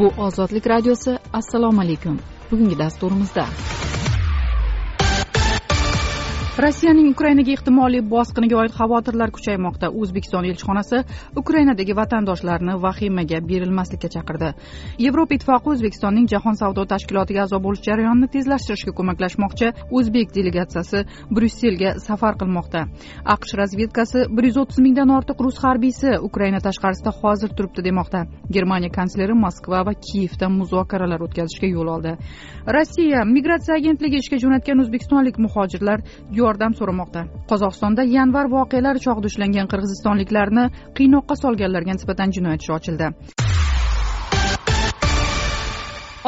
bu ozodlik radiosi assalomu alaykum. Bugungi dasturimizda rossiyaning ukrainaga ehtimoliy bosqiniga oid xavotirlar kuchaymoqda. O'zbekiston elchixonasi ukrainadagi vatandoshlarni vahimaga berilmaslikka chaqirdi. Yevropa ittifoqi o'zbekistonning jahon savdo tashkilotiga a'zo bo'lish jarayonini tezlashtirishga ko'maklashmoqchi o'zbek delegatsiyasi bryusselga safar qilmoqda. Aqsh razvedkasi bir yuz o'ttiz mingdan ortiq rus harbiysi ukraina tashqarisida hozir turibdi demoqda. Germaniya kansleri moskva va kiyevda muzokaralar o'tkazishga yo'l oldi. Rossiya migratsiya agentligi ishga jo'natgan o'zbekistonlik muhojirlar yordam so'ramoqda. Qozog'istonda yanvar voqealari chog'ida ushlangan qirg'izistonliklarni qiynoqqa solganlarga nisbatan jinoyat ishi ochildi.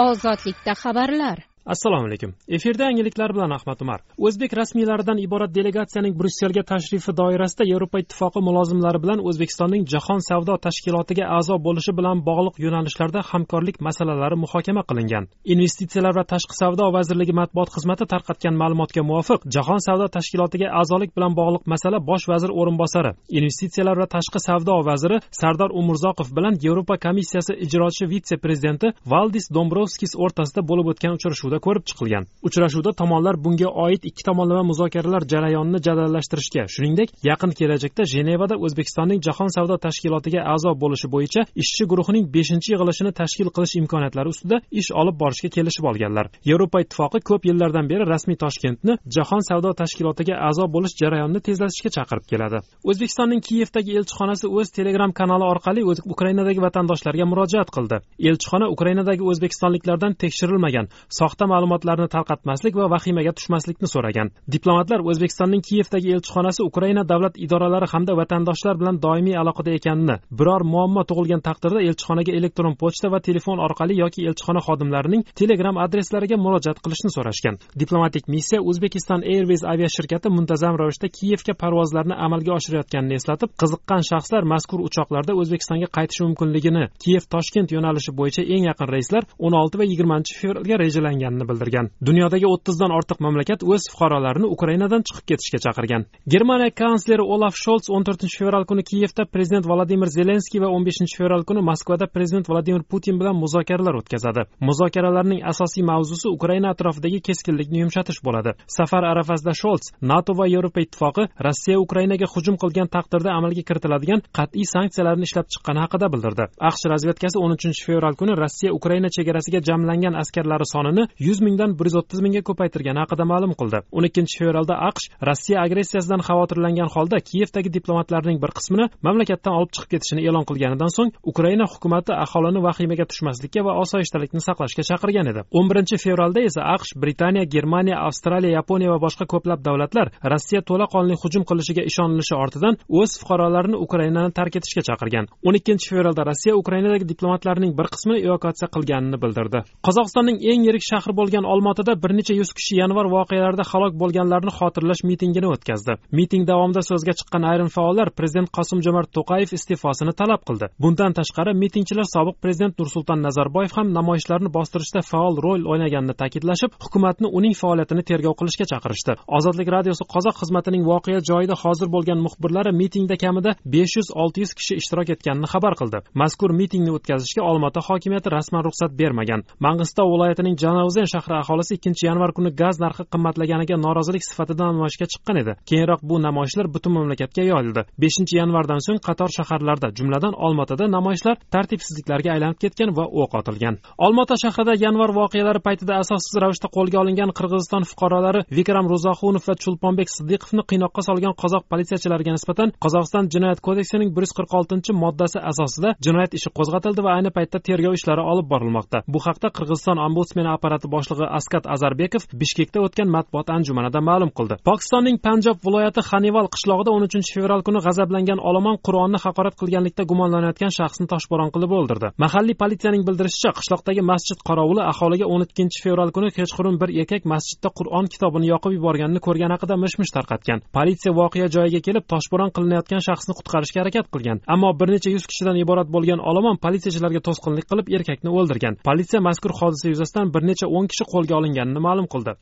Ozodlikda xabarlar. Assalomu alaykum. Efirda yangiliklar bilan ahmad umar. O'zbek rasmiylaridan iborat delegatsiyaning bryusselga tashrifi doirasida yevropa ittifoqi mulozimlari bilan o'zbekistonning jahon savdo tashkilotiga a'zo bo'lishi bilan bog'liq yo'nalishlarda hamkorlik masalalari muhokama qilingan. Investitsiyalar va tashqi savdo vazirligi matbuot xizmati tarqatgan ma'lumotga muvofiq jahon savdo tashkilotiga a'zolik bilan bog'liq masala bosh vazir o'rinbosari investitsiyalar va tashqi savdo vaziri sardor umurzoqov bilan yevropa komissiyasi ijrochi vitse prezidenti valdis dombrovskis o'rtasida bo'lib o'tgan uchrashuv uchrashuvida ko'rib chiqilgan. Uchrashuvda tomonlar bunga oid ikki tomonlama muzokaralar jarayonini jadallashtirishga shuningdek yaqin kelajakda jenevada o'zbekistonning jahon savdo tashkilotiga a'zo bo'lishi bo'yicha ishchi guruhining beshinchi yig'ilishini tashkil qilish imkoniyatlari ustida ish olib borishga kelishib olganlar. Yevropa ittifoqi ko'p yillardan beri rasmiy toshkentni jahon savdo tashkilotiga a'zo bo'lish jarayonini tezlashishga chaqirib keladi. O'zbekistonning kiyevdagi elchixonasi o'z telegram kanali orqali ukrainadagi vatandoshlarga murojaat qildi. Elchixona ukrainadagi o'zbekistonliklardan tekshirilmagan soxta soxta ma'lumotlarni tarqatmaslik va vahimaga tushmaslikni so'ragan. Diplomatlar o'zbekistonning kiyevdagi elchixonasi ukraina davlat idoralari hamda vatandoshlar bilan doimiy aloqada ekanini biror muammo tug'ilgan taqdirda elchixonaga elektron pochta va telefon orqali yoki elchixona xodimlarining telegram adreslariga murojaat qilishni so'rashgan. Diplomatik missiya o'zbekiston airways aviashirkati muntazam ravishda kiyevga parvozlarni amalga oshirayotganini eslatib qiziqqan shaxslar mazkur uchoqlarda o'zbekistonga qaytishi mumkinligini kiyev toshkent yo'nalishi bo'yicha eng yaqin reyslar o'n olti va yigirmanchi fevralga rejalangan. Ekanini bildirgan. Dunyodagi o'ttizdan ortiq mamlakat o'z fuqarolarini ukrainadan chiqib ketishga chaqirgan. Germaniya kansleri olaf sholts o'n to'rtinchi fevral kuni kiyevda prezident vladimir zelenskiy va o'n beshinchi fevral kuni moskvada prezident vladimir putin bilan muzokaralar o'tkazadi. Muzokaralarning asosiy mavzusi ukraina atrofidagi keskinlikni yumshatish bo'ladi. Safar arafasida sholts nato va yevropa ittifoqi rossiya ukrainaga hujum qilgan taqdirda amalga kiritiladigan qat'iy sanksiyalarni ishlab chiqqani haqida bildirdi. Aqsh razvedkasi o'n uchinchi fevral kuni rossiya ukraina chegarasiga jamlangan askarlari sonini yuz mingdan bir yuz o'ttiz mingga ko'paytirgani haqida ma'lum qildi. O'n ikkinchi fevralda aqsh rossiya agressiyasidan xavotirlangan holda kiyevdagi diplomatlarning bir qismini mamlakatdan olib chiqib ketishini e'lon qilganidan so'ng ukraina hukumati aholini vahimaga tushmaslikka va osoyishtalikni saqlashga chaqirgan edi. o'n birinchi fevralda esa aqsh britaniya germaniya avstraliya yaponiya va boshqa ko'plab davlatlar rossiya to'laqonli hujum qilishiga ishonilishi ortidan o'z fuqarolarini ukrainani tark etishga chaqirgan. O'n ikkinchi fevralda rossiya ukrainadagi diplomatlarning bir qismini evakuatsiya qilganini bildirdi. Qozog'istonning eng yirik shahri shahri bo'lgan olmaotada bir necha yuz kishi yanvar voqealarida halok bo'lganlarni xotirlash mitingini o'tkazdi. Miting davomida so'zga chiqqan ayrim faollar prezident qosim jomart to'qayev iste'fosini talab qildi. Bundan tashqari mitingchilar sobiq prezident nursulton nazarboyev ham namoyishlarni bostirishda faol rol o'ynaganini ta'kidlashib hukumatni uning faoliyatini tergov qilishga chaqirishdi. Ozodlik radiosi qozoq xizmatining voqea joyida hozir bo'lgan muxbirlari mitingda kamida besh yuz olti yuz kishi ishtirok etganini xabar qildi. Mazkur mitingni o'tkazishga olmaota hokimiyati rasman ruxsat bermagan. Mang'istov viloyatining janauzen namangan shahri aholisi ikkinchi yanvar kuni gaz narxi qimmatlaganiga norozilik sifatida namoyishga chiqqan edi. Keyinroq bu namoyishlar butun mamlakatga yoyildi. Beshinchi yanvardan so'ng qator shaharlarda jumladan olmaotada namoyishlar tartibsizliklarga aylanib ketgan va o'q otilgan. Olmaota shahrida yanvar voqealari paytida asossiz ravishda qo'lga olingan qirg'iziston fuqarolari vikram ro'zaxunov va chulponbek siddiqovni qiynoqqa solgan qozoq politsiyachilariga nisbatan qozog'iston jinoyat kodeksining bir yuz qirq oltinchi moddasi asosida jinoyat ishi qo'zg'atildi va ayni paytda tergov ishlari olib borilmoqda. Bu haqda qirg'iziston ombudsmeni apparati viloyati boshlig'i askat azarbekov bishkekda o'tgan matbuot anjumanida ma'lum qildi. Pokistonning panjob viloyati xanival qishlog'ida o'n uchinchi fevral kuni g'azablangan olomon qur'onni haqorat qilganlikda gumonlanayotgan shaxsni toshbo'ron qilib o'ldirdi. Mahalliy politsiyaning bildirishicha qishloqdagi masjid qorovuli aholiga o'n ikkinchi fevral kuni kechqurun bir erkak masjidda qur'on kitobini yoqib yuborganini ko'rgan haqida mish mish tarqatgan. Politsiya voqea joyiga kelib toshbo'ron qilinayotgan shaxsni qutqarishga harakat qilgan. Ammo bir necha yuz kishidan iborat bo'lgan olomon politsiyachilarga to'sqinlik qilib erkakni o'ldirgan. Politsiya mazkur hodisa yuzasidan bir necha o'n kishi qo'lga olinganini ma'lum qildi.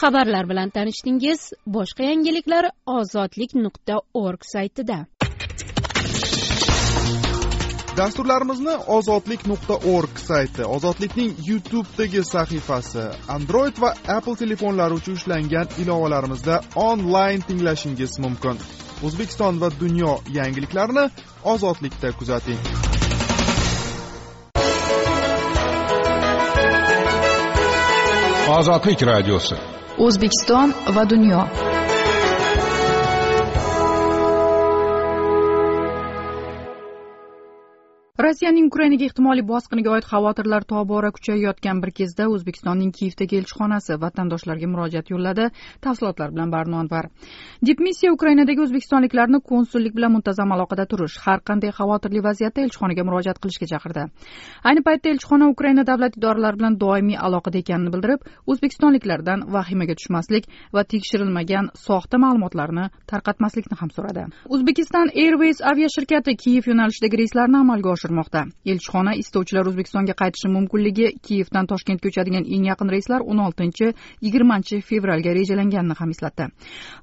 Xabarlar bilan tanishdingiz boshqa yangiliklar ozodlik nuqta org saytida. Dasturlarimizni ozodlik nuqta org sayti ozodlikning youtubedagi sahifasi android va apple telefonlari uchun ishlangan ilovalarimizda onlayn tinglashingiz mumkin. O'zbekiston va dunyo yangiliklarini ozodlikda kuzating ozodlik radiosi o'zbekiston va dunyo rossiyaning ukrainaga ehtimoliy bosqiniga oid xavotirlar tobora kuchayayotgan bir kezda o'zbekistonning kiyevdagi elchixonasi vatandoshlarga murojaat yo'lladi. Tafsilotlar bilan barno anvar. Dipmissiya ukrainadagi o'zbekistonliklarni konsullik bilan muntazam aloqada turish har qanday xavotirli vaziyatda elchixonaga murojaat qilishga chaqirdi. Ayni paytda elchixona ukraina davlat idoralari bilan doimiy aloqada ekanini bildirib o'zbekistonliklardan vahimaga tushmaslik va tekshirilmagan soxta ma'lumotlarni tarqatmaslikni ham so'radi. O'zbekiston airways aviashirkati kiyev yo'nalishidagi reyslarni amalga oshirdi. Oshirmoqda elchixona istovchilar o'zbekistonga qaytishi mumkinligi kiyevdan toshkentga uchadigan eng yaqin reyslar o'n oltinchi yigirmanchi fevralga rejalanganini ham eslatdi.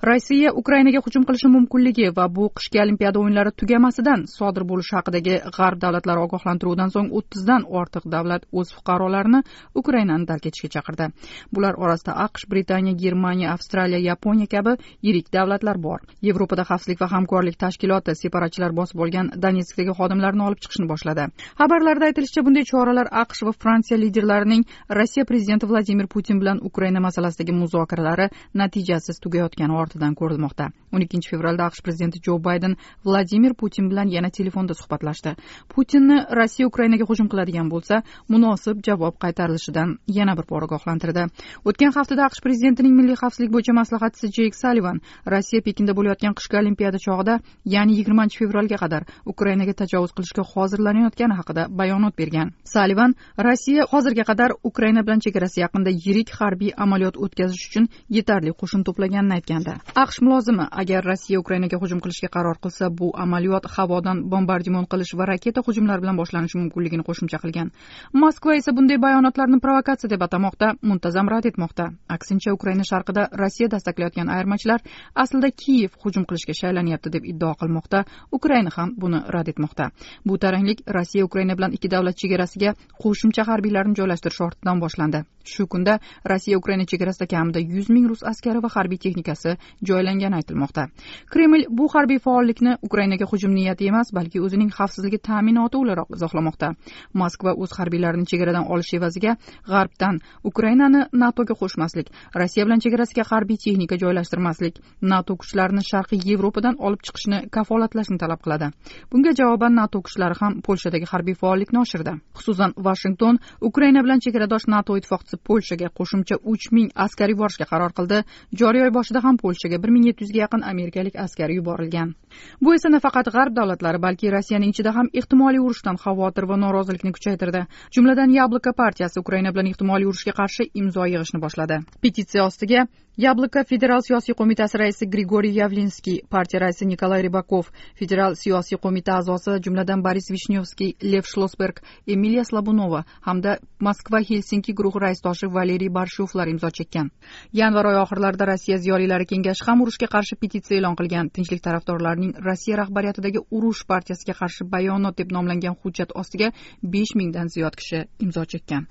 Rossiya ukrainaga hujum qilishi mumkinligi va bu qishki olimpiada o'yinlari tugamasidan sodir bo'lishi haqidagi g'arb davlatlari ogohlantiruvidan so'ng o'ttizdan ortiq davlat o'z fuqarolarini ukrainani tark etishga chaqirdi. Bular orasida aqsh britaniya germaniya avstraliya yaponiya kabi yirik davlatlar bor. Yevropada xavfsizlik va hamkorlik tashkiloti separatchilar bosib olgan donetskdagi xodimlarni olib chiqishni boshladi. Xabarlarda aytilishicha bunday choralar aqsh va fransiya liderlarining rossiya prezidenti vladimir putin bilan ukraina masalasidagi muzokaralari natijasiz tugayotgani ortidan ko'rilmoqda. O'n ikkinchi fevralda aqsh prezidenti jo bayden vladimir putin bilan yana telefonda suhbatlashdi. Putinni rossiya ukrainaga hujum qiladigan bo'lsa munosib javob qaytarilishidan yana bir bor ogohlantirdi. O'tgan haftada aqsh prezidentining milliy xavfsizlik bo'yicha maslahatchisi jeyk salivan rossiya pekinda bo'layotgan qishki olimpiada chog'ida ya'ni yigirmanchi fevralga qadar ukrainaga tajovuz qilishga hozir hazırlanayotgani haqida bayonot bergan. Salivan rossiya hozirga qadar ukraina bilan chegarasi yaqinida yirik harbiy amaliyot o'tkazish uchun yetarli qo'shin to'plaganini aytgandi. Aqsh mulozimi agar rossiya ukrainaga hujum qilishga qaror qilsa bu amaliyot havodan bombardimon qilish va raketa hujumlari bilan boshlanishi mumkinligini qo'shimcha qilgan. Moskva esa bunday bayonotlarni provokatsiya deb atamoqda muntazam rad etmoqda. Aksincha ukraina sharqida rossiya dastaklayotgan ayirmachilar aslida kiyev hujum qilishga shaylanyapti deb iddao qilmoqda. Ukraina ham buni rad etmoqda. Bu taranglik shuningdek rossiya ukraina bilan ikki davlat chegarasiga qo'shimcha harbiylarni joylashtirish ortidan boshlandi. Shu kunda rossiya ukraina chegarasida kamida yuz ming rus askari va harbiy texnikasi joylangani aytilmoqda. Kreml bu harbiy faollikni ukrainaga hujum niyati emas balki o'zining xavfsizligi ta'minoti o'laroq izohlamoqda. Moskva o'z harbiylarini chegaradan olish evaziga g'arbdan ukrainani natoga qo'shmaslik rossiya bilan chegarasiga harbiy texnika joylashtirmaslik nato kuchlarini sharqiy yevropadan olib chiqishni kafolatlashni talab qiladi. Bunga javoban nato kuchlari ham polshadagi harbiy faollikni oshirdi. Xususan vashington ukraina bilan chegaradosh nato ittifoqchisi polshaga qo'shimcha uch ming askar yuborishga qaror qildi. Joriy oy boshida ham polshaga bir ming yetti yuzga yaqin amerikalik askar yuborilgan. Bu esa nafaqat g'arb davlatlari balki rossiyaning ichida ham ehtimoliy urushdan xavotir va norozilikni kuchaytirdi. Jumladan yabloko partiyasi ukraina bilan ehtimoliy urushga qarshi imzo yig'ishni boshladi. Petitsiya ostiga yabloko federal siyosiy qo'mitasi raisi grigoriy yavlinskiy partiya raisi nikolay rybakov federal siyosiy qo'mita a'zosi jumladan boris vishnyovskiy lev shlosberg emiliya slabunova hamda moskva helsinki guruhi raisdoshi valeriy barshovlar imzo chekkan yanvar oyi oxirlarida rossiya ziyolilari kengashi ham urushga qarshi petitsiya e'lon qilgan tinchlik tarafdorlarining rossiya rahbariyatidagi urush partiyasiga qarshi bayonot deb nomlangan hujjat ostiga besh mingdan ziyod kishi imzo chekkan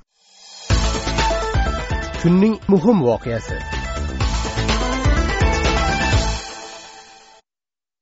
kunning muhim voqeasi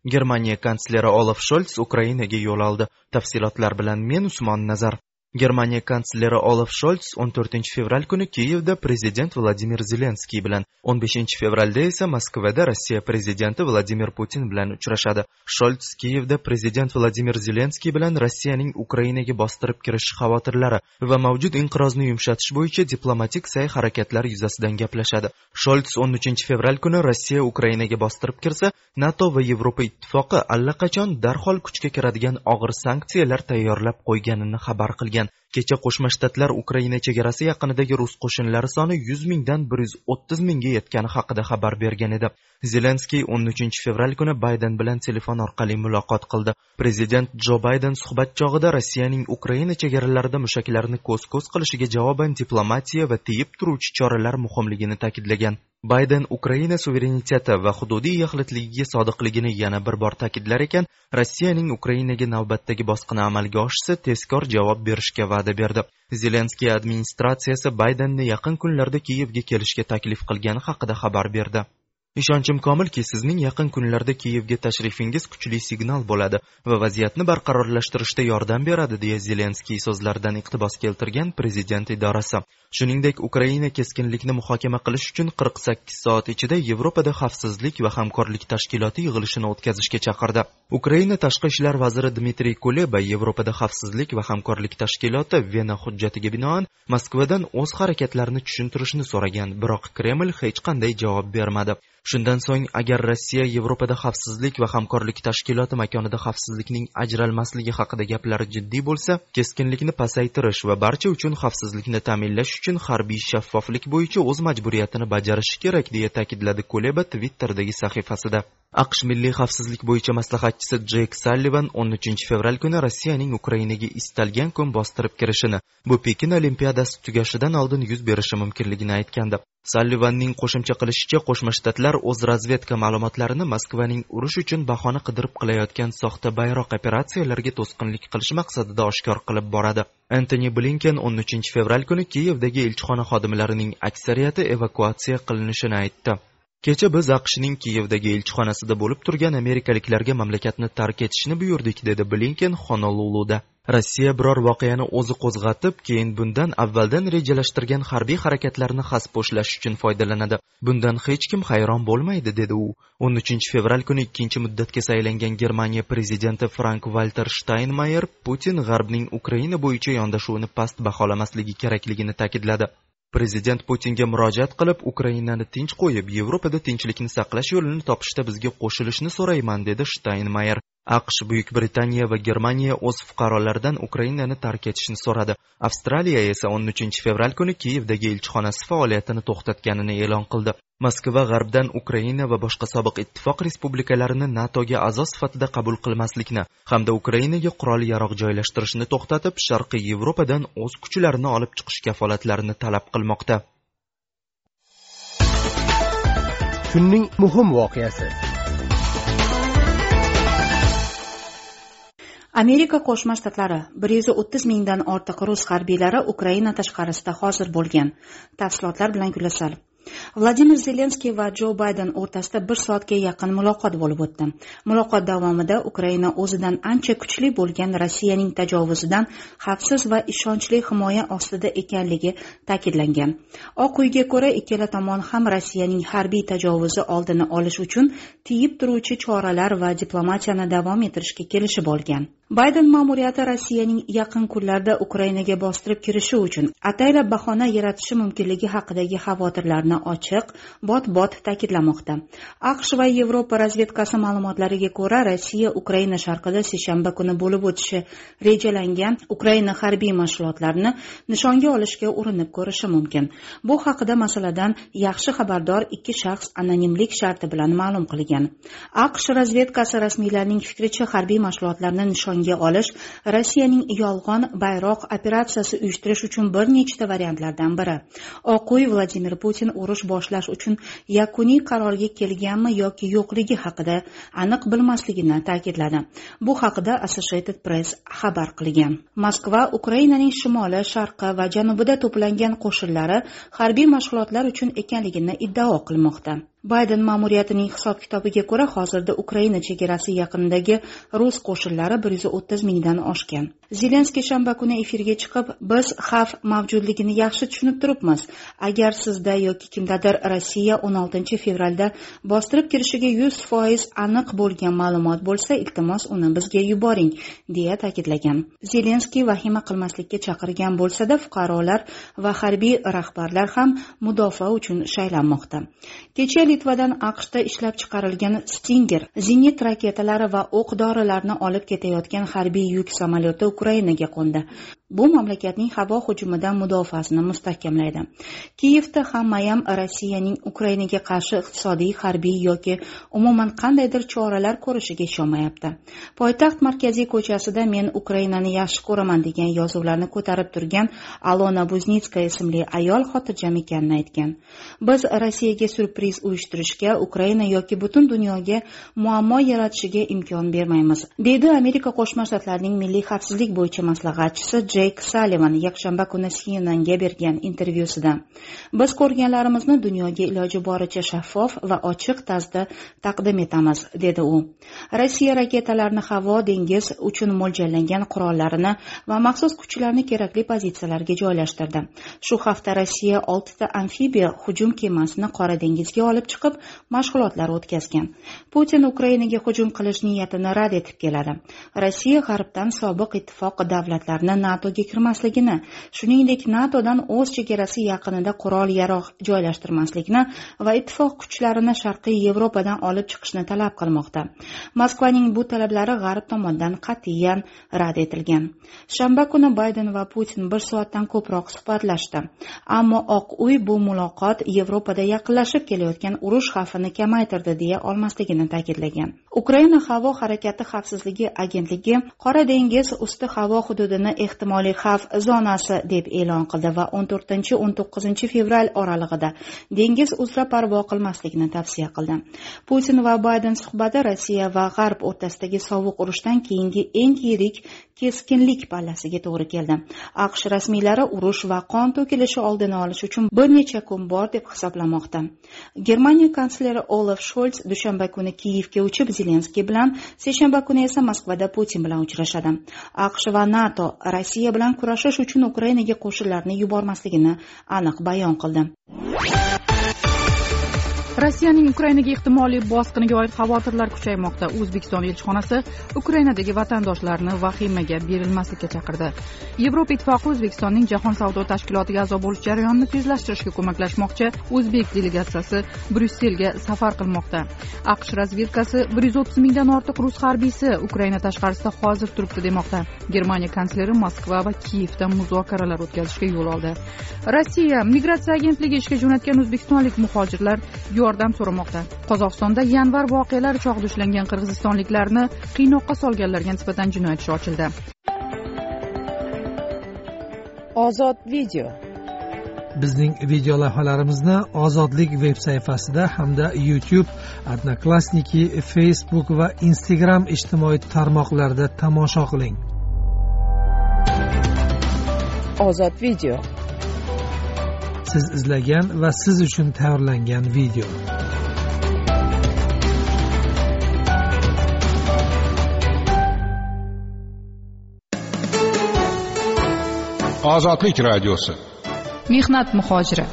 germaniya kansleri olaf Shols ukrainaga yo'l oldi. Tafsilotlar bilan men usmon nazar. Germaniya kansleri olaf sholts 14 fevral kuni kiyevda prezident vladimir zelenskiy bilan 15 fevralda esa moskvada rossiya prezidenti vladimir putin bilan uchrashadi. Sholts kiyevda prezident vladimir zelenskiy bilan rossiyaning ukrainaga bostirib kirish xavotirlari va mavjud inqirozni yumshatish bo'yicha diplomatik sa'y harakatlar yuzasidan gaplashadi sholts 13 fevral kuni rossiya ukrainaga bostirib kirsa nato va yevropa ittifoqi allaqachon darhol kuchga kiradigan og'ir sanksiyalar tayyorlab qo'yganini xabar qilgan qilgan kecha qo'shma shtatlar ukraina chegarasi yaqinidagi rus qo'shinlari soni yuz mingdan bir yuz o'ttiz mingga yetgani haqida xabar bergan edi. Zelenskiy o'n uchinchi fevral kuni bayden bilan telefon orqali muloqot qildi. Prezident jo bayden suhbat chog'ida rossiyaning ukraina chegaralarida mushaklarni ko'z ko'z qilishiga javoban diplomatiya va tiyib turuvchi choralar muhimligini ta'kidlagan. Bayden ukraina suvereniteti va hududiy yaxlitligiga sodiqligini yana bir bor ta'kidlar ekan. Rossiyaning ukrainaga navbatdagi bosqini amalga oshsa tezkor javob berishga va'da berdi. Zelenskiy administratsiyasi baydenni yaqin kunlarda kiyevga kelishga taklif qilgani haqida xabar berdi. Ishonchim komilki sizning yaqin kunlarda kiyevga tashrifingiz kuchli signal bo'ladi va vaziyatni barqarorlashtirishda yordam beradi deya zelenskiy so'zlaridan iqtibos keltirgan prezident idorasi. Shuningdek ukraina keskinlikni muhokama qilish uchun qirq sakkiz soat ichida yevropada xavfsizlik va hamkorlik tashkiloti yig'ilishini o'tkazishga chaqirdi. Ukraina tashqi ishlar vaziri dmitriy kuleba yevropada xavfsizlik va hamkorlik tashkiloti vena hujjatiga binoan moskvadan o'z harakatlarini tushuntirishni so'ragan biroq kreml hech qanday javob bermadi. Shundan so'ng agar rossiya yevropada xavfsizlik va hamkorlik tashkiloti makonida xavfsizlikning ajralmasligi haqida gaplari jiddiy bo'lsa keskinlikni pasaytirish va barcha uchun xavfsizlikni ta'minlash uchun harbiy shaffoflik bo'yicha o'z majburiyatini bajarishi kerak deya ta'kidladi kuleba twitterdagi sahifasida. Aqsh milliy xavfsizlik bo'yicha maslahatchisi jek sallivan 13 fevral kuni rossiyaning ukrainaga istalgan kun bostirib kirishini bu pekin olimpiadasi tugashidan oldin yuz berishi mumkinligini aytgandi. Sallivanning qo'shimcha qilishicha qo'shma shtatlar o'z razvedka ma'lumotlarini moskvaning urush uchun bahona qidirib qilayotgan soxta bayroq operatsiyalariga to'sqinlik qilish maqsadida oshkor qilib boradi. Antoni blinken 13 fevral kuni kiyevdagi elchixona xodimlarining aksariyati evakuatsiya qilinishini aytdi. Kecha biz aqshning kiyevdagi elchixonasida bo'lib turgan amerikaliklarga mamlakatni tark etishni buyurdik dedi blinken honoluluda. Rossiya biror voqeani o'zi qo'zg'atib keyin bundan avvaldan rejalashtirgan harbiy harakatlarni xaspo'shlash uchun foydalanadi. Bundan hech kim hayron bo'lmaydi dedi u. 13 fevral kuni ikkinchi muddatga saylangan germaniya prezidenti frank valter shtaynmayer putin g'arbning ukraina bo'yicha yondashuvini past baholamasligi kerakligini ta'kidladi. Prezident putinga murojaat qilib ukrainani tinch qo'yib yevropada tinchlikni saqlash yo'lini topishda bizga qo'shilishni so'rayman dedi shtaynmayer aqsh buyuk britaniya va germaniya o'z fuqarolaridan ukrainani tark etishni so'radi. Avstraliya esa 13 fevral kuni kiyevdagi elchixonasi faoliyatini to'xtatganini e'lon qildi. Moskva g'arbdan ukraina va boshqa sobiq ittifoq respublikalarini natoga a'zo sifatida qabul qilmaslikni hamda ukrainaga qurol yarog' joylashtirishni to'xtatib sharqiy yevropadan o'z kuchlarini olib chiqish kafolatlarini talab qilmoqda. Kunning muhim voqeasi. Amerika qo'shma shtatlari bir yuz o'ttiz mingdan ortiq rus harbiylari ukraina tashqarisida hozir bo'lgan tafsilotlar bilan gulasal. Vladimir zelenskiy va jo bayden o'rtasida bir soatga yaqin muloqot bo'lib o'tdi. Muloqot davomida ukraina o'zidan ancha kuchli bo'lgan rossiyaning tajovuzidan xavfsiz va ishonchli himoya ostida ekanligi ta'kidlangan. Oq uyga ko'ra ikkala tomon ham rossiyaning harbiy tajovuzi oldini olish uchun tiyib turuvchi choralar va diplomatiyani davom ettirishga kelishib olgan. Bayden ma'muriyati rossiyaning yaqin kunlarda ukrainaga bostirib kirishi uchun ataylab bahona yaratishi mumkinligi haqidagi xavotirlarni ochiq bot bot ta'kidlamoqda. Aqsh va yevropa razvedkasi ma'lumotlariga ko'ra rossiya ukraina sharqida seshanba kuni bo'lib o'tishi rejalangan ukraina harbiy mashg'ulotlarini nishonga olishga urinib ko'rishi mumkin. Bu haqida masaladan yaxshi xabardor ikki shaxs anonimlik sharti bilan ma'lum qilgan. Aqsh razvedkasi rasmiylarining fikricha harbiy mashg'ulotlarni nishonga olish rossiyaning yolg'on bayroq operatsiyasi uyushtirish uchun bir nechta variantlardan biri. Oq uy vladimir putin urush boshlash uchun yakuniy qarorga kelganmi yoki yo'qligi haqida aniq bilmasligini ta'kidladi. Bu haqida associated press xabar qilgan. Moskva ukrainaning shimoli sharqi va janubida to'plangan qo'shinlari harbiy mashg'ulotlar uchun ekanligini iddao qilmoqda. Bayden ma'muriyatining hisob kitobiga ko'ra hozirda ukraina chegarasi yaqinidagi rus qo'shinlari bir yuz o'ttiz mingdan oshgan. Zelenskiy shanba kuni efirga chiqib biz xavf mavjudligini yaxshi tushunib turibmiz. Agar sizda yoki kimdadir rossiya o'n oltinchi fevralda bostirib kirishiga yuz foiz aniq bo'lgan ma'lumot bo'lsa iltimos uni bizga yuboring deya ta'kidlagan. Zelenskiy vahima qilmaslikka chaqirgan bo'lsada fuqarolar va harbiy rahbarlar ham mudofaa uchun shaylanmoqda. Kecha litvadan aqshda ishlab chiqarilgan stinger zenit raketalari va o'q dorilarni olib ketayotgan harbiy yuk samolyoti ukrainaga qo'ndi. Bu mamlakatning havo hujumidan mudofaasini mustahkamlaydi. Kiyevda hammayam rossiyaning ukrainaga qarshi iqtisodiy harbiy yoki umuman qandaydir choralar ko'rishiga ishonmayapti. Poytaxt markaziy ko'chasida men ukrainani yaxshi ko'raman degan yozuvlarni ko'tarib turgan alona buznitskaya ismli ayol xotirjam ekanini aytgan. Biz rossiyaga syurpriz uyushtirishga ukraina yoki butun dunyoga muammo yaratishiga imkon bermaymiz deydi amerika qo'shma shtatlarining milliy xavfsizlik bo'yicha maslahatchisi jeyk salivan yakshanba kuni cnnga bergan intervyusida. Biz ko'rganlarimizni dunyoga iloji boricha shaffof va ochiq tarzda taqdim etamiz dedi u. Rossiya raketalarni havo dengiz uchun mo'ljallangan qurollarini va maxsus kuchlarni kerakli pozitsiyalarga joylashtirdi. Shu hafta rossiya oltita amfibiya hujum kemasini qora dengizga olib chiqib mashg'ulotlar o'tkazgan. Putin ukrainaga hujum qilish niyatini rad etib keladi. Rossiya g'arbdan sobiq ittifoq davlatlarini natoga kirmasligini shuningdek natodan o'z chegarasi yaqinida qurol yarog' joylashtirmaslikni va ittifoq kuchlarini sharqiy yevropadan olib chiqishni talab qilmoqda. Moskvaning bu talablari g'arb tomonidan qat'iyan rad etilgan. Shanba kuni bayden va putin bir soatdan ko'proq suhbatlashdi. Ammo oq uy bu muloqot yevropada yaqinlashib kelayotgan urush xavfini kamaytirdi deya olmasligini ta'kidlagan. Ukraina havo harakati xavfsizligi agentligi qora dengiz usti havo hududini ehtimoliy xavf zonasi deb e'lon qildi va 14 19 fevral oralig'ida dengiz uzra parvo qilmaslikni tavsiya qildi. Putin va bayden suhbati rossiya va g'arb o'rtasidagi sovuq urushdan keyingi eng yirik keskinlik pallasiga to'g'ri keldi. Aqsh rasmiylari urush va qon to'kilishi oldini olish uchun bir necha kun bor deb hisoblamoqda. Germaniya kansleri olaf sholz dushanba kuni kiyevga uchib zelenskiy bilan seshanba kuni esa moskvada putin bilan uchrashadi. Aqsh va nato rossiya bilan kurashish uchun ukrainaga qo'shinlarni yubormasligini aniq bayon qildi. Rossiyaning ukrainaga ehtimoliy bosqiniga oid xavotirlar kuchaymoqda. O'zbekiston elchixonasi ukrainadagi vatandoshlarni vahimaga berilmaslikka chaqirdi. Yevropa ittifoqi o'zbekistonning jahon savdo tashkilotiga a'zo bo'lish jarayonini tezlashtirishga ko'maklashmoqchi o'zbek delegatsiyasi bryusselga safar qilmoqda. Aqsh razvedkasi bir yuz o'ttiz mingdan ortiq rus harbiysi ukraina tashqarisida hozir turibdi demoqda. Germaniya kansleri moskva va kiyevda muzokaralar o'tkazishga yo'l oldi. Rossiya migratsiya agentligi ishga jo'natgan o'zbekistonlik muhojirlar yordam so'ramoqda. Qozog'istonda yanvar voqealari chog'ida ushlangan qirg'izistonliklarni qiynoqqa solganlarga nisbatan jinoyat ishi ochildi. Ozod video. Bizning video lavhalarimizni ozodlik veb sayfasida hamda youtube odnoklassniki facebook va instagram ijtimoiy tarmoqlarida tomosha qiling. Ozod video siz izlagan va siz uchun tayyorlangan video. Ozodlik radiosi. Mehnat muhojiri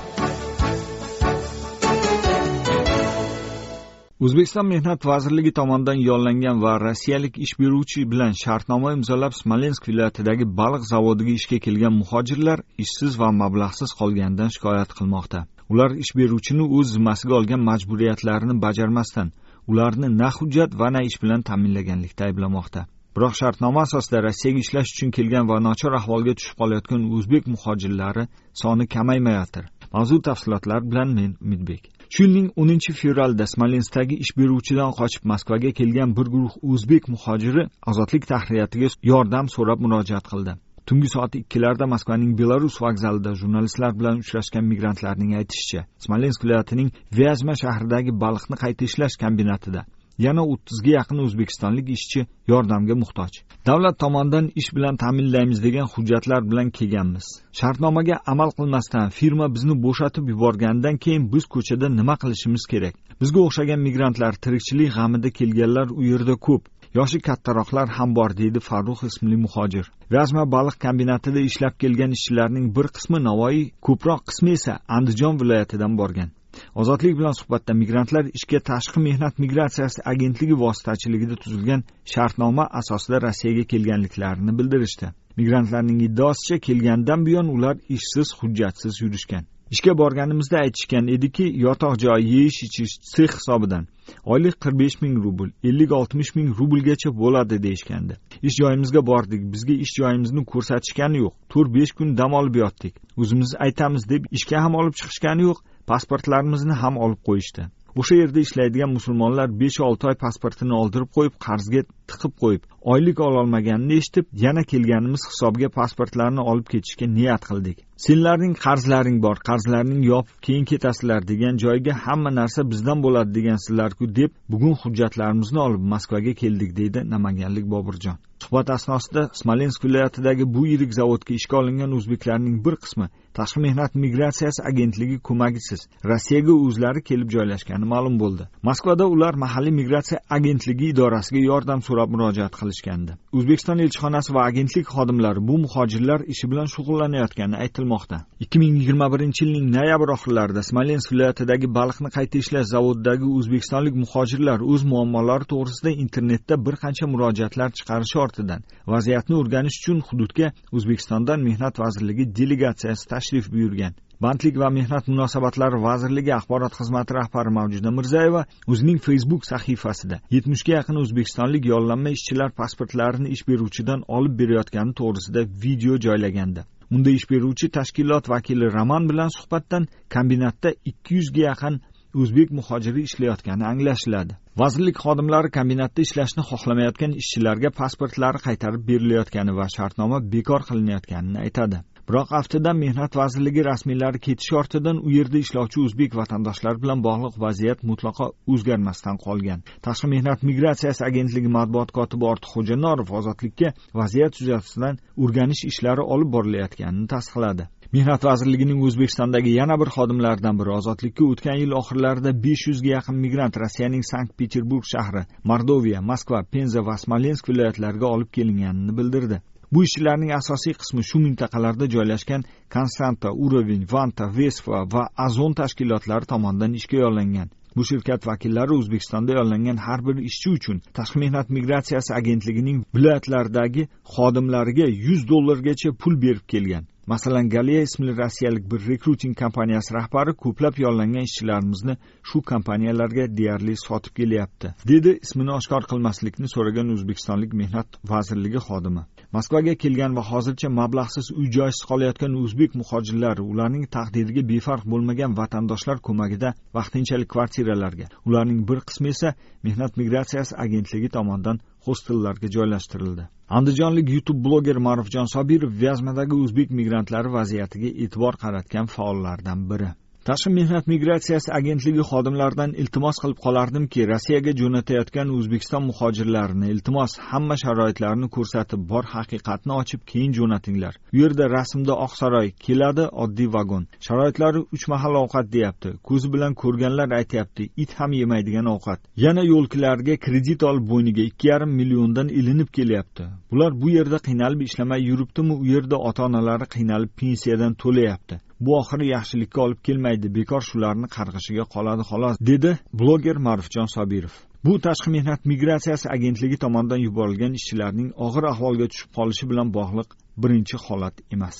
o'zbekiston mehnat vazirligi tomonidan yollangan va rossiyalik ish beruvchi bilan shartnoma imzolab smolensk viloyatidagi baliq zavodiga ishga kelgan muhojirlar ishsiz va mablag'siz qolganidan shikoyat qilmoqda. Ular ish beruvchini o'z zimmasiga olgan majburiyatlarini bajarmasdan ularni na hujjat va na ish bilan ta'minlaganlikda ayblamoqda. Biroq shartnoma asosida rossiyaga ishlash uchun kelgan va nochor ahvolga tushib qolayotgan o'zbek muhojirlari soni kamaymayotir mavzu tafsilotlari bilan men umidbek. Shu yilning o'ninchi fevralida smolenskdagi ish beruvchidan qochib moskvaga kelgan bir guruh o'zbek muhojiri ozodlik tahririyatiga yordam so'rab murojaat qildi. Tungi soat ikkilarda moskvaning belarus vokzalida jurnalistlar bilan uchrashgan migrantlarning aytishicha smolensk viloyatining vyazma shahridagi baliqni qayta ishlash kombinatida yana o'ttizga yaqin o'zbekistonlik ishchi yordamga muhtoj. Davlat tomonidan ish bilan ta'minlaymiz degan hujjatlar bilan kelganmiz. Shartnomaga amal qilmasdan firma bizni bo'shatib yuborganidan keyin biz ko'chada nima qilishimiz kerak? Bizga o'xshagan migrantlar tirikchilik g'amida kelganlar u yerda ko'p. Yoshi kattaroqlar ham bor deydi farruh ismli muhojir. Vazma baliq kombinatida ishlab kelgan ishchilarning bir qismi navoiy ko'proq qismi esa andijon viloyatidan borgan. Ozodlik bilan suhbatda migrantlar ishga tashqi mehnat migratsiyasi agentligi vositachiligida tuzilgan shartnoma asosida rossiyaga kelganliklarini bildirishdi. Migrantlarning iddaosicha kelgandan buyon ular ishsiz hujjatsiz yurishgan. Ishga borganimizda aytishgan ediki yotoq joy yeyish ichish sex hisobidan oylik qirq besh ming rubl ellik oltmish ming rublgacha bo'ladi deyishgandi. Ish joyimizga bordik bizga ish joyimizni ko'rsatishgani yo'q to'rt besh kun dam olib yotdik. O'zimiz aytamiz deb ishga ham olib chiqishgani yo'q pasportlarimizni ham olib qo'yishdi. O'sha yerda ishlaydigan musulmonlar besh olti oy pasportini oldirib qo'yib qarzga tiqib qo'yib oylik ololmaganini eshitib yana kelganimiz hisobga pasportlarni olib ketishga niyat qildik. Senlarning qarzlaring bor qarzlaring yopib keyin ketasizlar degan joyga hamma narsa bizdan bo'ladi degansizlarku deb bugun hujjatlarimizni olib moskvaga keldik deydi namanganlik boburjon. Suhbat asnosida smolensk viloyatidagi bu yirik zavodga ishga olingan o'zbeklarning bir qismi tashqi mehnat migratsiyasi agentligi ko'magisiz rossiyaga o'zlari kelib joylashgani ma'lum bo'ldi. Moskvada ular mahalliy migratsiya agentligi idorasiga yordam so'rab murojaat qilishgandi. O'zbekiston elchixonasi va agentlik xodimlari bu muhojirlar ishi bilan shug'ullanayotgani aytilmoqda. ikki ming yigirma birinchi yilning noyabr oxirlarida smolensk viloyatidagi baliqni qayta ishlash zavodidagi o'zbekistonlik muhojirlar o'z muammolari to'g'risida internetda bir qancha murojaatlar chiqarishi ortidan. Vaziyatni o'rganish uchun hududga o'zbekistondan mehnat vazirligi delegatsiyasi tashrif buyurgan. Bandlik va mehnat munosabatlari vazirligi axborot xizmati rahbari mavjuda mirzayeva o'zining facebook sahifasida yetmishga yaqin o'zbekistonlik yollanma ishchilar pasportlarini ish beruvchidan olib berayotgani to'g'risida video joylagandi. Unda ish beruvchi tashkilot vakili roman bilan suhbatdan kombinatda ikki yuzga yaqin o'zbek muhojiri ishlayotgani anglashiladi. Vazirlik xodimlari kombinatda ishlashni xohlamayotgan ishchilarga pasportlari qaytarib berilayotgani va shartnoma bekor qilinayotganini aytadi. Biroq aftidan mehnat vazirligi rasmiylari ketish ortidan u yerda ishlovchi o'zbek vatandoshlar bilan bog'liq vaziyat mutlaqo o'zgarmasdan qolgan. Tashqi mehnat migratsiyasi agentligi matbuot kotibi ortiqxo'ja norov ozodlikka vaziyat yuzasidan o'rganish ishlari olib borilayotganini tasdiqladi. Mehnat vazirligining o'zbekistondagi yana bir xodimlaridan biri ozodlikka o'tgan yil oxirlarida besh yuzga yaqin migrant rossiyaning sankt peterburg shahri mordoviya moskva penza va smolensk viloyatlariga olib kelinganini bildirdi. Bu ishchilarning asosiy qismi shu mintaqalarda joylashgan konstanta urovень vanta vesfa va azon tashkilotlari tomonidan ishga yollangan bu shirkat vakillari o'zbekistonda yollangan har bir ishchi uchun tashqi mehnat migratsiyasi agentligining viloyatlardagi xodimlariga yuz dollargacha pul berib kelgan. Masalan galiya ismli rossiyalik bir rekruting kompaniyasi rahbari ko'plab yollangan ishchilarimizni shu kompaniyalarga deyarli sotib kelyapti dedi ismini oshkor qilmaslikni so'ragan o'zbekistonlik mehnat vazirligi xodimi. Moskvaga kelgan va hozircha mablag'siz uy joysiz qolayotgan o'zbek muhojirlari ularning taqdiriga befarq bo'lmagan vatandoshlar ko'magida vaqtinchalik kvartiralarga ularning bir qismi esa mehnat migratsiyasi agentligi tomonidan hostellarga joylashtirildi. Andijonlik youtube bloger ma'rufjon sobirov vyazmadagi o'zbek migrantlari vaziyatiga e'tibor qaratgan faollardan biri. Tashqi mehnat migratsiyasi agentligi xodimlaridan iltimos qilib qolardimki rossiyaga jo'natayotgan o'zbekiston muhojirlarini iltimos hamma sharoitlarni ko'rsatib bor haqiqatni ochib keyin jo'natinglar. U yerda rasmda oq saroy keladi oddiy vagon. Sharoitlari uch mahal ovqat deyapti. Ko'zi bilan ko'rganlar aytyapti it ham yemaydigan ovqat. Yana yo'lkilarga kredit olib bo'yniga ikki yarim milliondan ilinib kelyapti. Bular bu yerda qiynalib ishlamay yuribdimi? U yerda ota onalari qiynalib pensiyadan to'layapti. Bu oxiri yaxshilikka olib kelmaydi bekor shularni qarg'ishiga qoladi xolos dedi bloger ma'rufjon sobirov. Bu tashqi mehnat migratsiyasi agentligi tomonidan yuborilgan ishchilarning og'ir ahvolga tushib qolishi bilan bog'liq birinchi holat emas.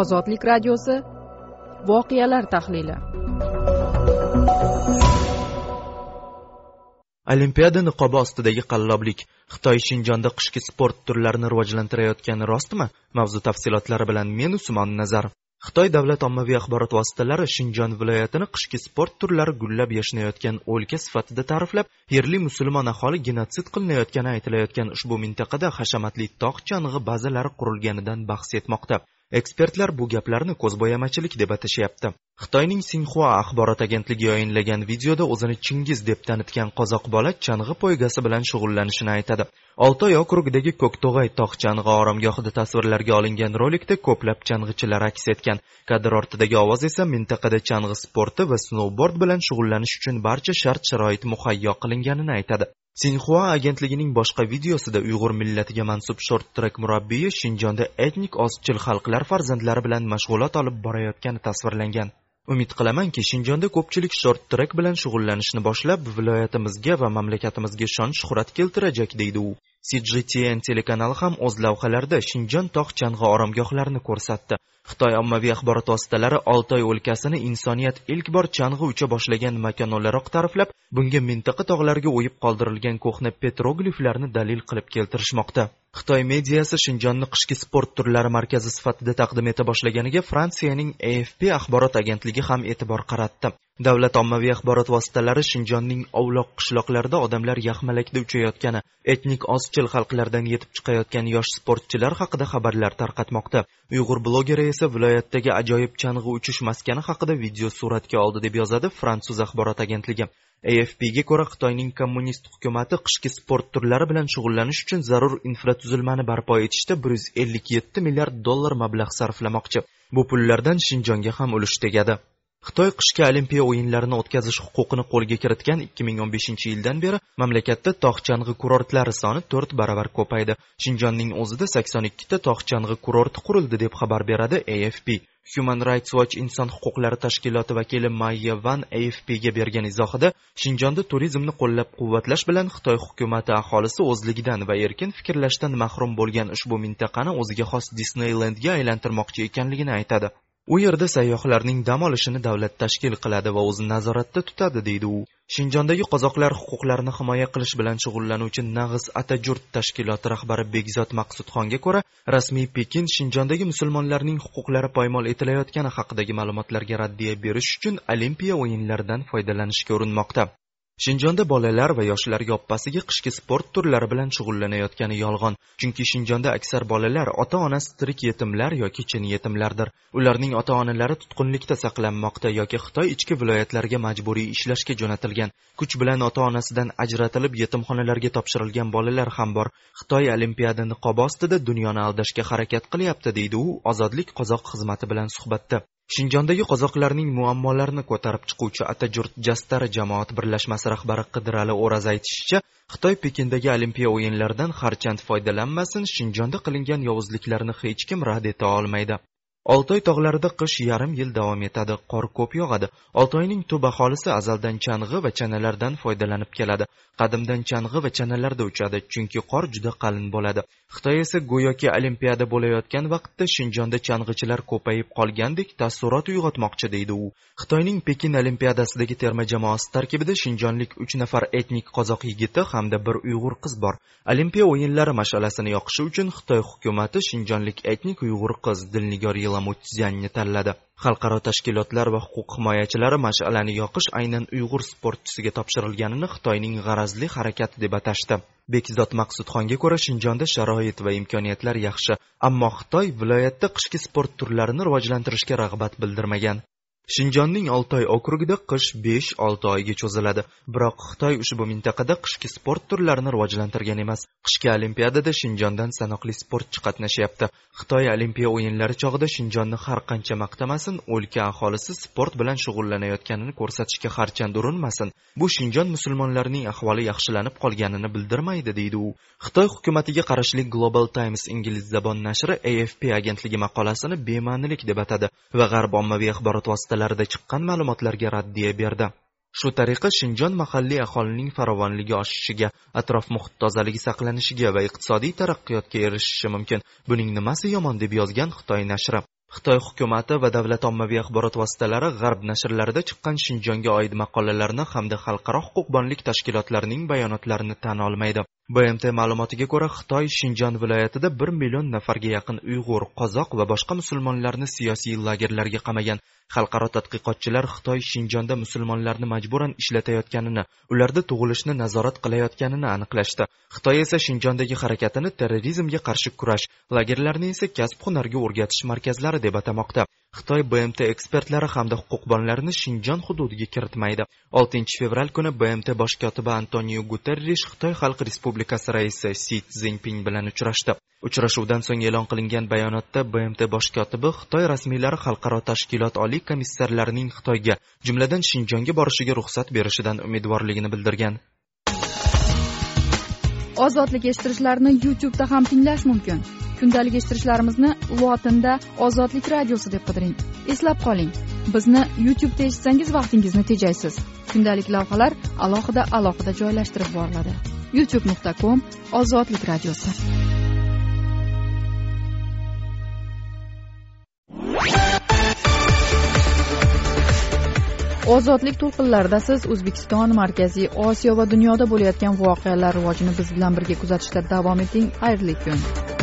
Ozodlik radiosi voqealar tahlili. Olimpiada niqobi ostidagi qalloblik. Xitoy shinjonda qishki sport turlarini rivojlantirayotgani rostmi? Mavzu tafsilotlari bilan men usmon nazarov xitoy davlat ommaviy axborot vositalari shinjon viloyatini qishki sport turlari gullab yashnayotgan o'lka sifatida ta'riflab yerli musulmon aholi genotsid qilinayotgani aytilayotgan ushbu mintaqada hashamatli tog' chang'i bazalari qurilganidan bahs etmoqda. Ekspertlar bu gaplarni ko'zbo'yamachilik deb atashyapti. Xitoyning sinxua axborot agentligi yayinlagan videoda o'zini chingiz deb tanitgan qozoq bola chang'i poygasi bilan shug'ullanishini aytadi. Oltoy okrugidagi ko'kto'g'ay tog' chang'i oromgohida tasvirlarga olingan rolikda ko'plab chang'ichilar aks etgan. Kadr ortidagi ovoz esa mintaqada chang'i sporti va snoubord bilan shug'ullanish uchun barcha shart sharoit muhayyo qilinganini aytadi. Sinxua agentligining boshqa videosida uyg'ur millatiga mansub short trek murabbiyi shinjonda etnik ozchil xalqlar farzandlari bilan mashg'ulot olib borayotgani tasvirlangan. Umid qilamanki shinjonda ko'pchilik short trek bilan shug'ullanishni boshlab viloyatimizga va mamlakatimizga shon shuhrat keltirajak deydi u. Cgtn telekanali ham o'z lavhalarida shinjon tog' chang'i oromgohlarini ko'rsatdi. Xitoy ommaviy axborot vositalari oltoy o'lkasini insoniyat ilk bor chang'i ucha boshlagan makon o'laroq ta'riflab bunga mintaqa tog'lariga o'yib qoldirilgan ko'hna petrogliflarni dalil qilib keltirishmoqda. Xitoy mediasi shinjonni qishki sport turlari markazi sifatida taqdim eta boshlaganiga fransiyaning afp axborot agentligi ham e'tibor qaratdi. Davlat ommaviy axborot vositalari shinjonning ovloq qishloqlarida odamlar yaxmalakda uchayotgani etnik ozchil xalqlardan yetib chiqayotgan yosh sportchilar haqida xabarlar tarqatmoqda. Uyg'ur blogeri esa viloyatdagi ajoyib chang'i uchish maskani haqida video suratga oldi deb yozadi fransuz axborot agentligi. Afpga ko'ra xitoyning kommunist hukumati qishki sport turlari bilan shug'ullanish uchun zarur infratuzilmani barpo etishda bir yuz ellik yetti milliard dollar mablag' sarflamoqchi. Bu pullardan shinjonga ham ulush tegadi. Xitoy qishki olimpiya o'yinlarini o'tkazish huquqini qo'lga kiritgan 2015 yildan beri mamlakatda tog' chang'i kurortlari soni to'rt baravar ko'paydi. Shinjonning o'zida 82 ta tog' chang'i kurorti qurildi deb xabar beradi afp human rights watch inson huquqlari tashkiloti vakili mayya van afpga bergan izohida shinjonda turizmni qo'llab quvvatlash bilan xitoy hukumati aholisi o'zligidan va erkin fikrlashdan mahrum bo'lgan ushbu mintaqani o'ziga xos disneylendga aylantirmoqchi ekanligini aytadi. U yerda sayyohlarning dam olishini davlat tashkil qiladi va o'zi nazoratda tutadi deydi u. Shinjondagi qozoqlar huquqlarini himoya qilish bilan shug'ullanuvchi nag'iz atajurt tashkiloti rahbari bekzod maqsudxonga ko'ra rasmiy pekin shinjondagi musulmonlarning huquqlari poymol etilayotgani haqidagi ma'lumotlarga raddiya berish uchun olimpiya o'yinlaridan foydalanishga urinmoqda. Shinjonda bolalar va yoshlar yoppasiga qishki sport turlari bilan shug'ullanayotgani yolg'on. Chunki shinjonda aksar bolalar ota onasi tirik yetimlar yoki chin yetimlardir. Ularning ota onalari tutqunlikda saqlanmoqda yoki xitoy ichki viloyatlarga majburiy ishlashga jo'natilgan. Kuch bilan ota onasidan ajratilib yetimxonalarga topshirilgan bolalar ham bor. Xitoy olimpiada niqobi ostida dunyoni aldashga harakat qilyapti deydi u ozodlik qozoq xizmati bilan suhbatda. Shinjondagi qozoqlarning muammolarini ko'tarib chiquvchi atajurt jastari jamoat birlashmasi rahbari qidirali o'raz aytishicha xitoy pekindagi olimpiya o'yinlaridan harchand foydalanmasin shinjonda qilingan yovuzliklarni hech kim rad eta olmaydi. Oltoy tog'larida qish yarim yil davom etadi qor ko'p yog'adi. Oltoyning tub aholisi azaldan chang'i va chanalardan foydalanib keladi. Qadimdan chang'i va chanalarda uchadi chunki qor juda qalin bo'ladi. Xitoy esa go'yoki olimpiada bo'layotgan vaqtda shinjonda chang'ichilar ko'payib qolgandek taassurot uyg'otmoqchi deydi u. Xitoyning pekin olimpiadasidagi terma jamoasi tarkibida shinjonlik uch nafar etnik qozoq yigiti hamda bir uyg'ur qiz bor. Olimpiya o'yinlari mash'alasini yoqishi uchun xitoy hukumati shinjonlik etnik uyg'ur qiz dilnigor yelamutyanni tanladi. Xalqaro tashkilotlar va huquq himoyachilari mash'alani yoqish aynan uyg'ur sportchisiga topshirilganini xitoyning g'arazli harakati deb atashdi. Bekzod maqsudxonga ko'ra shinjonda sharoit va imkoniyatlar yaxshi ammo xitoy viloyatda qishki sport turlarini rivojlantirishga rag'bat bildirmagan. Shinjonning oltoy okrugida qish besh olti oyga cho'ziladi. Biroq xitoy ushbu mintaqada qishki sport turlarini rivojlantirgan emas. Qishki olimpiadada shinjondan sanoqli sportchi qatnashyapti. Xitoy olimpiya o'yinlari chog'ida shinjonni har qancha maqtamasin o'lka aholisi sport bilan shug'ullanayotganini ko'rsatishga harchand urinmasin. Bu shinjon musulmonlarining ahvoli yaxshilanib qolganini bildirmaydi deydi u. Xitoy hukumatiga qarashli global times ingliz zabon nashri afp agentligi maqolasini bema'nilik deb atadi va g'arb ommaviy axborot vositalarida chiqqan ma'lumotlarga raddiya berdi. Shu tariqa shinjon mahalliy aholining farovonligi oshishiga atrof muhit tozaligi saqlanishiga va iqtisodiy taraqqiyotga erishishi mumkin. Buning nimasi yomon deb yozgan xitoy nashri. Xitoy hukumati va davlat ommaviy axborot vositalari g'arb nashrlarida chiqqan shinjonga oid maqolalarni hamda xalqaro huquqbonlik tashkilotlarining bayonotlarini tan olmaydi. Bmt ma'lumotiga ko'ra xitoy shinjon viloyatida bir million nafarga yaqin uyg'ur qozoq va boshqa musulmonlarni siyosiy lagerlarga qamagan xalqaro tadqiqotchilar xitoy shinjonda musulmonlarni majburan ishlatayotganini ularda tug'ilishni nazorat qilayotganini aniqlashdi. Xitoy esa shinjondagi harakatini terrorizmga qarshi kurash lagerlarni esa kasb hunarga o'rgatish markazlari deb atamoqda. Xitoy bmt ekspertlari hamda huquqbonlarni shinjon hududiga kiritmaydi. Oltinchi fevral kuni bmt bosh kotibi antonio guterrish xitoy xalq respublikasi raisi si zinpin bilan uchrashdi. Uchrashuvdan so'ng e'lon qilingan bayonotda bmt bosh kotibi xitoy rasmiylari xalqaro tashkilot oliy komissarlarining xitoyga jumladan shinjonga borishiga ruxsat berishidan umidvorligini bildirgan. Ozodlik eshittirichlarini youtubeda ham tinglash mumkin. Kundalik eshittirishlarimizni lotinda ozodlik radiosi deb qidiring. Eslab qoling. Bizni youtubeda eshitsangiz vaqtingizni tejaysiz. Kundalik lavhalar alohida alohida joylashtirib boriladi. Youtube nuqta com ozodlik radiosi. Ozodlik to'lqinlarida siz o'zbekiston markaziy osiyo va dunyoda bo'layotgan voqealar rivojini biz bilan birga kuzatishda davom eting. Xayrli kun.